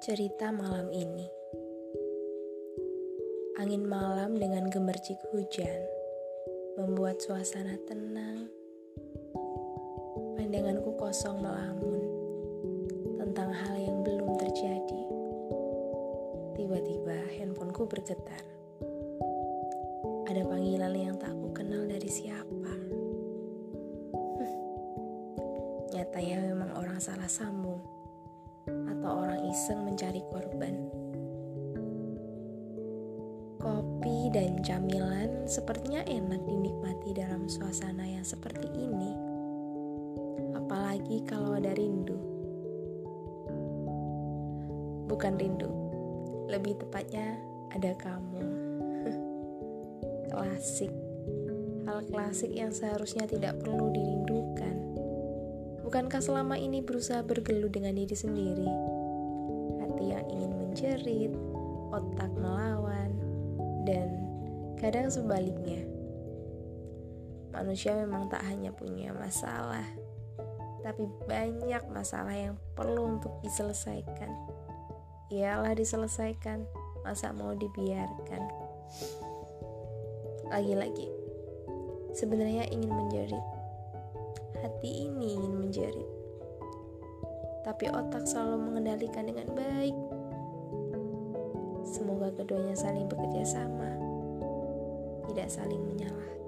Cerita malam ini. Angin malam dengan gemercik hujan Membuat suasana tenang. Pandanganku kosong melamun Tentang hal yang belum terjadi. Tiba-tiba handphoneku bergetar. Ada panggilan yang tak aku kenal dari siapa. Nyatanya memang orang salah sambung atau orang iseng mencari korban. Kopi dan camilan sepertinya enak dinikmati dalam suasana yang seperti ini. Apalagi kalau ada rindu. Bukan rindu, lebih tepatnya ada kamu. klasik. Hal klasik yang seharusnya tidak perlu dirindukan Bukankah selama ini berusaha bergelut dengan diri sendiri? Hati yang ingin menjerit, otak melawan, dan kadang sebaliknya. Manusia memang tak hanya punya masalah, tapi banyak masalah yang perlu untuk diselesaikan. Ialah diselesaikan, masa mau dibiarkan. Lagi-lagi, sebenarnya ingin menjerit hati ini ingin menjerit. Tapi otak selalu mengendalikan dengan baik. Semoga keduanya saling bekerja sama, tidak saling menyalahkan.